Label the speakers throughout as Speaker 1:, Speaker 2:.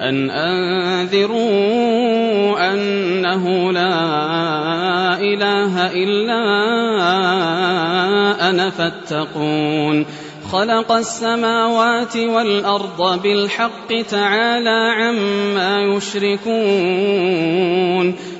Speaker 1: أن أنذروا أنه لا إله إلا أنا فاتقون. خلق السماوات والأرض بالحق تعالى عما يشركون.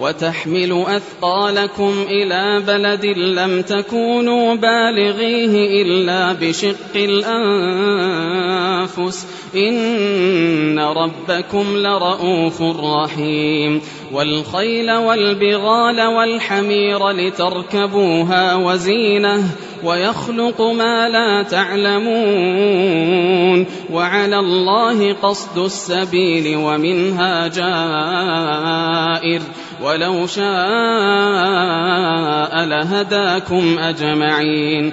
Speaker 1: وتحمل أثقالكم إلى بلد لم تكونوا بالغيه إلا بشق الأنفس. إن ربكم لرؤوف رحيم. والخيل والبغال والحمير لتركبوها وزينة ويخلق ما لا تعلمون. وعلى الله قصد السبيل ومنها جائر. ولو شاء لهداكم أجمعين.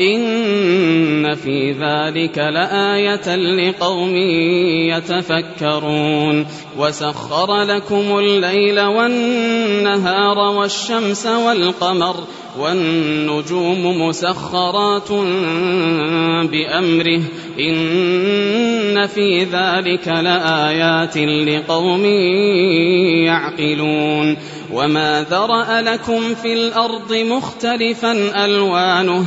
Speaker 1: إن في ذلك لآية لقوم يتفكرون وسخر لكم الليل والنهار والشمس والقمر والنجوم مسخرات بأمره إن في ذلك لآيات لقوم يعقلون وما ذرأ لكم في الأرض مختلفا ألوانه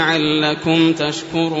Speaker 1: ولعلكم تشكرون.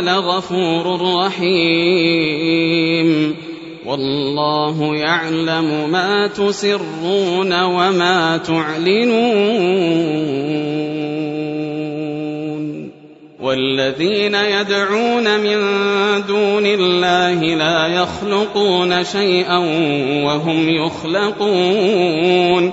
Speaker 1: لغفور رحيم. والله يعلم ما تسرون وما تعلنون. والذين يدعون من دون الله لا يخلقون شيئا وهم يخلقون.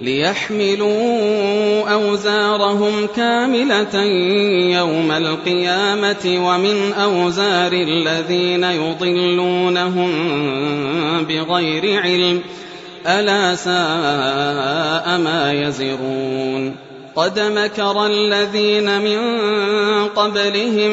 Speaker 1: ليحملوا أوزارهم كاملة يوم القيامة ومن أوزار الذين يضلونهم بغير علم ألا ساء ما يزرون قد مكر الذين من قبلهم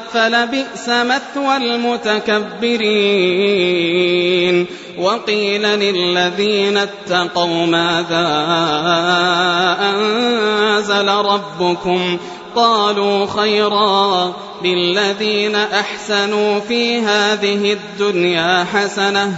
Speaker 1: فلبئس مثوى المتكبرين. وقيل للذين اتقوا ماذا أنزل ربكم؟ قالوا خيرا للذين أحسنوا في هذه الدنيا حسنة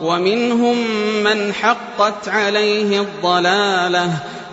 Speaker 1: ومنهم من حقت عليه الضلاله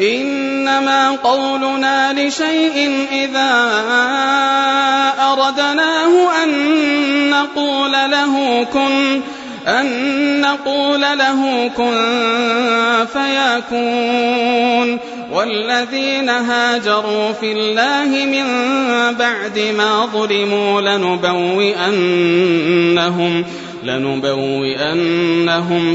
Speaker 1: إنما قولنا لشيء إذا أردناه أن نقول له كن أن نقول له كن فيكون. والذين هاجروا في الله من بعد ما ظلموا لنبوئنهم لنبوئنهم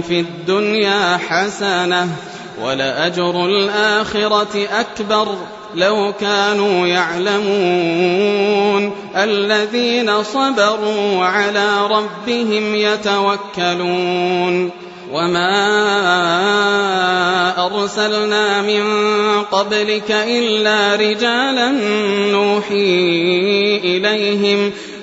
Speaker 1: في الدنيا حسنة. ولأجر الآخرة أكبر لو كانوا يعلمون. الذين صبروا وعلى ربهم يتوكلون. وما أرسلنا من قبلك إلا رجالا نوحي إليهم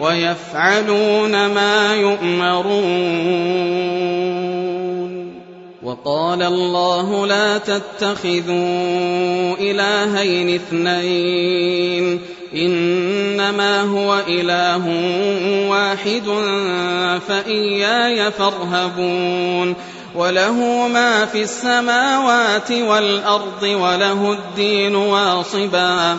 Speaker 1: ويفعلون ما يؤمرون. وقال الله لا تتخذوا إلهين اثنين إنما هو إله واحد فإياي فارهبون. وله ما في السماوات والأرض وله الدين واصبا.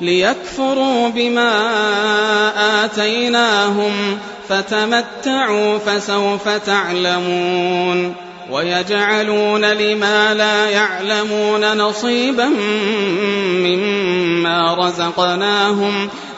Speaker 1: ليكفروا بما آتيناهم فتمتعوا فسوف تعلمون ويجعلون لما لا يعلمون نصيبا مما رزقناهم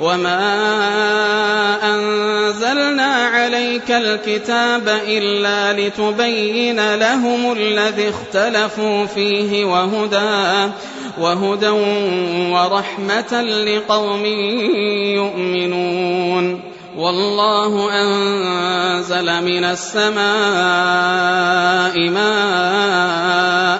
Speaker 1: وما أنزلنا عليك الكتاب إلا لتبين لهم الذي اختلفوا فيه وهدى وهدى ورحمة لقوم يؤمنون والله أنزل من السماء ماء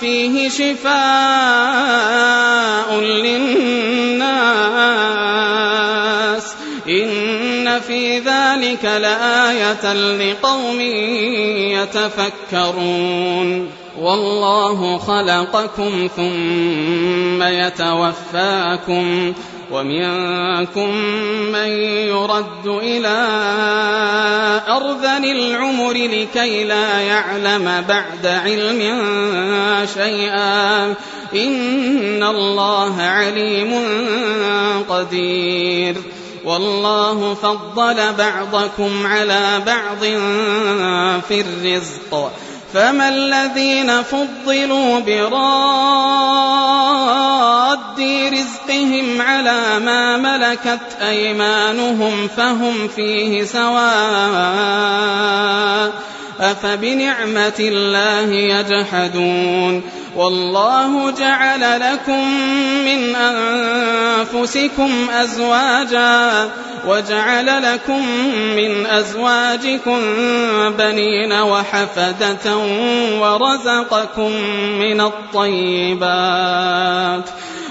Speaker 1: فيه شفاء للناس إن في ذلك لآية لقوم يتفكرون والله خلقكم ثم يتوفاكم ومنكم من يرد إلى أرذل العمر لكي لا يعلم بعد علم شيئا. إن الله عليم قدير. والله فضل بعضكم على بعض في الرزق. فما الذين فضلوا براد رزقهم على ما ملكت أيمانهم فهم فيه سواء أفبنعمة الله يجحدون والله جعل لكم من أنفسكم أزواجا وجعل لكم من أزواجكم بنين وحفدة ورزقكم من الطيبات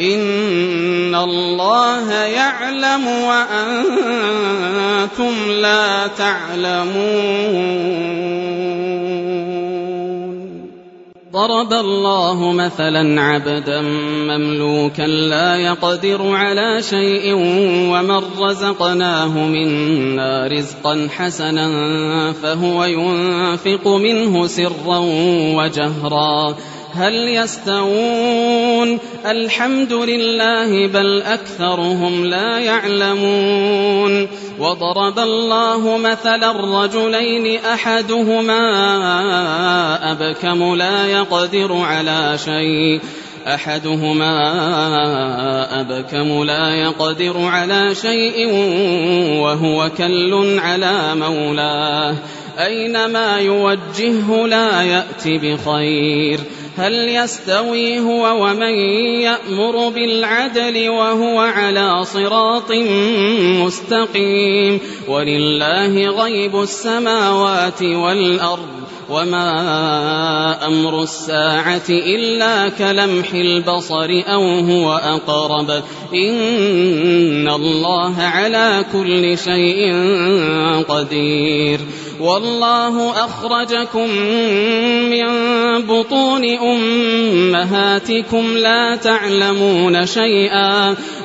Speaker 1: إن الله يعلم وأنتم لا تعلمون ضرب الله مثلا عبدا مملوكا لا يقدر على شيء ومن رزقناه منا رزقا حسنا فهو ينفق منه سرا وجهرا هل يستوون؟ الحمد لله بل أكثرهم لا يعلمون. وضرب الله مثلا الرجلين أحدهما أبكم لا يقدر على شيء. أحدهما أبكم لا يقدر على شيء وهو كل على مولاه. أينما يوجهه لا يات بخير. هل يستوي هو ومن يأمر بالعدل وهو على صراط مستقيم ولله غيب السماوات والأرض وما أمر الساعة إلا كلمح البصر أو هو أقرب إن الله على كل شيء قدير والله أخرجكم من بطون أمهاتكم لا تعلمون شيئا.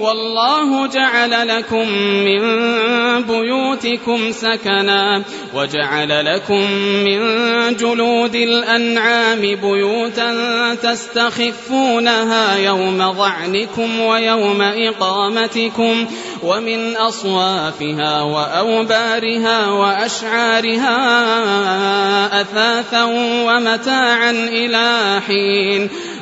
Speaker 1: والله جعل لكم من بيوتكم سكنا وجعل لكم من جلود الأنعام بيوتا تستخفونها يوم ظعنكم ويوم إقامتكم ومن أصوافها وأوبارها وأشعارها أثاثا ومتاعا إلى حين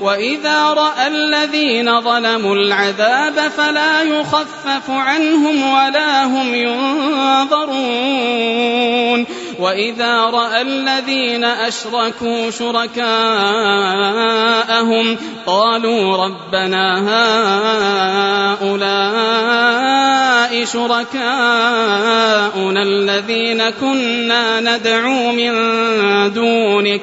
Speaker 1: وإذا رأى الذين ظلموا العذاب فلا يخفف عنهم ولا هم ينظرون. وإذا رأى الذين أشركوا شركاءهم قالوا ربنا هؤلاء شركاؤنا الذين كنا ندعو من دونك.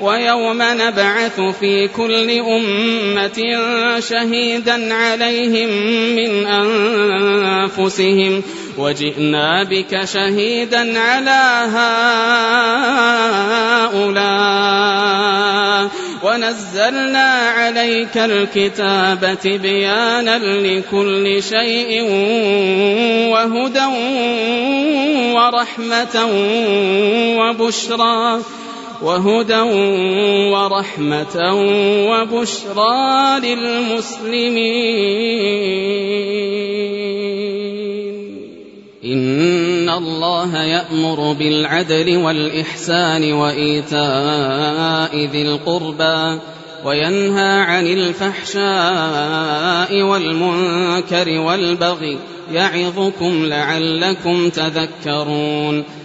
Speaker 1: ويوم نبعث في كل أمة شهيدا عليهم من أنفسهم. وجئنا بك شهيدا على هؤلاء. ونزلنا عليك الكتاب بيانا لكل شيء وهدى ورحمة وبشرى. وهدى ورحمة وبشرى للمسلمين. إن الله يأمر بالعدل والإحسان وإيتاء ذي القربى وينهى عن الفحشاء والمنكر والبغي يعظكم لعلكم تذكرون.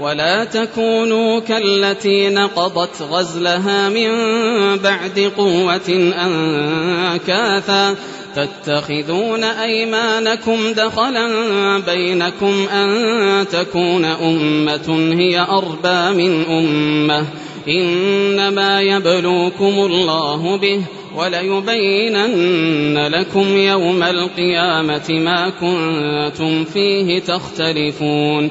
Speaker 1: ولا تكونوا كالتي نقضت غزلها من بعد قوة أنكاثا تتخذون أيمانكم دخلا بينكم أن تكون أمة هي أربى من أمة. إنما يبلوكم الله به وليبينن لكم يوم القيامة ما كنتم فيه تختلفون.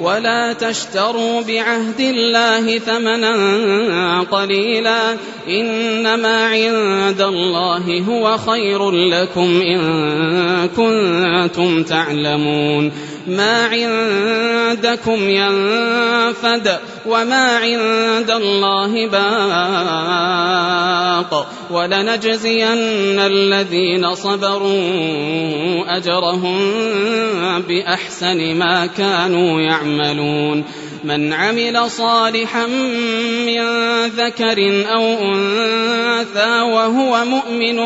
Speaker 1: ولا تشتروا بعهد الله ثمنا قليلا إنما عند الله هو خير لكم إن كنتم تعلمون ما عندكم ينفد وما عند الله باق ولنجزين الذين صبروا أجرهم بأحسن ما كانوا يعملون من عمل صالحا من ذكر أو أنثى وهو مؤمن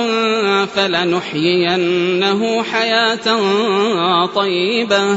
Speaker 1: فلنحيينه حياة طيبة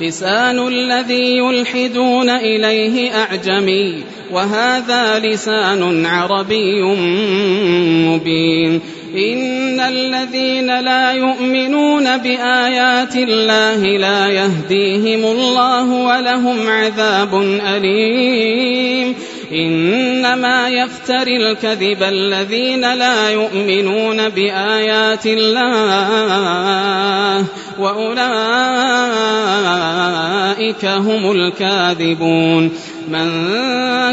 Speaker 1: لسان الذي يلحدون إليه أعجمي وهذا لسان عربي مبين. إن الذين لا يؤمنون بآيات الله لا يهديهم الله ولهم عذاب أليم. إنما يفتري الكذب الذين لا يؤمنون بآيات الله. وأولئك هم الكاذبون. من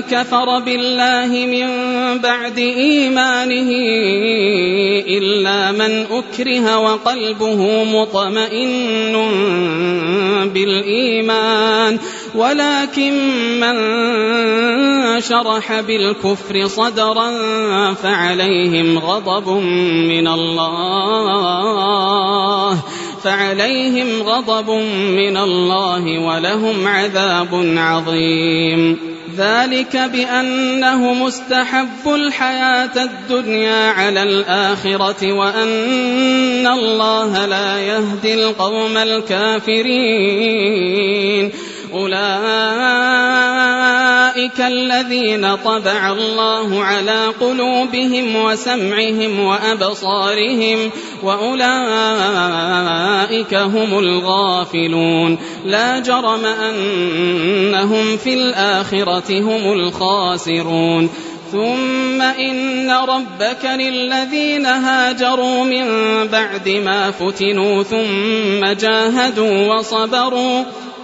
Speaker 1: كفر بالله من بعد إيمانه إلا من أكره وقلبه مطمئن بالإيمان. ولكن من شرح بالكفر صدرا فعليهم غضب من الله. فعليهم غضب من الله ولهم عذاب عظيم. ذلك بأنه مستحب الحياة الدنيا على الآخرة وأن الله لا يهدي القوم الكافرين. أولئك الذين طبع الله على قلوبهم وسمعهم وأبصارهم وأولئك هم الغافلون. لا جرم أنهم في الآخرة هم الخاسرون. ثم إن ربك للذين هاجروا من بعد ما فتنوا ثم جاهدوا وصبروا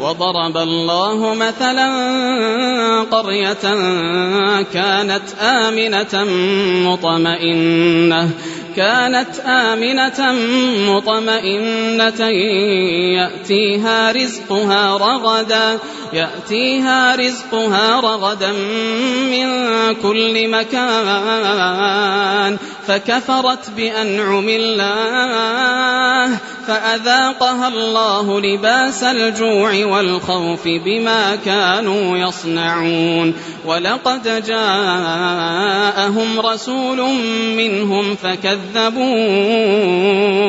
Speaker 1: وضرب الله مثلا قرية كانت آمنة مطمئنة كانت آمنة مطمئنة يأتيها رزقها رغدا يأتيها رزقها رغدا من كل مكان. فكفرت بأنعم الله فأذاقها الله لباس الجوع والخوف بما كانوا يصنعون. ولقد جاءهم رسول منهم فكذبوه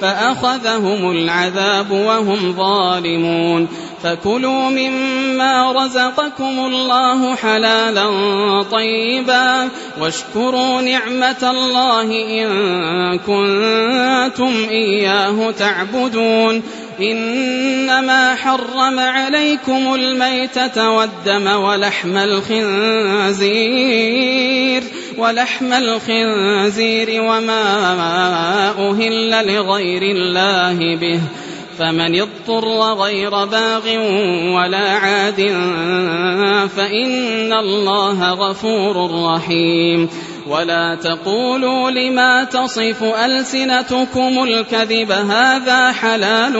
Speaker 1: فأخذهم العذاب وهم ظالمون فكلوا مما رزقكم الله حلالا طيبا واشكروا نعمة الله إن كنتم إياه تعبدون إنما حرم عليكم الميتة والدم ولحم الخنزير ولحم الخنزير وما أهل لغير الله به فمن اضطر غير باغ ولا عاد فإن الله غفور رحيم. ولا تقولوا لما تصف ألسنتكم الكذب هذا حلال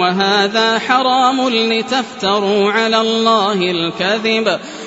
Speaker 1: وهذا حرام لتفتروا على الله الكذب.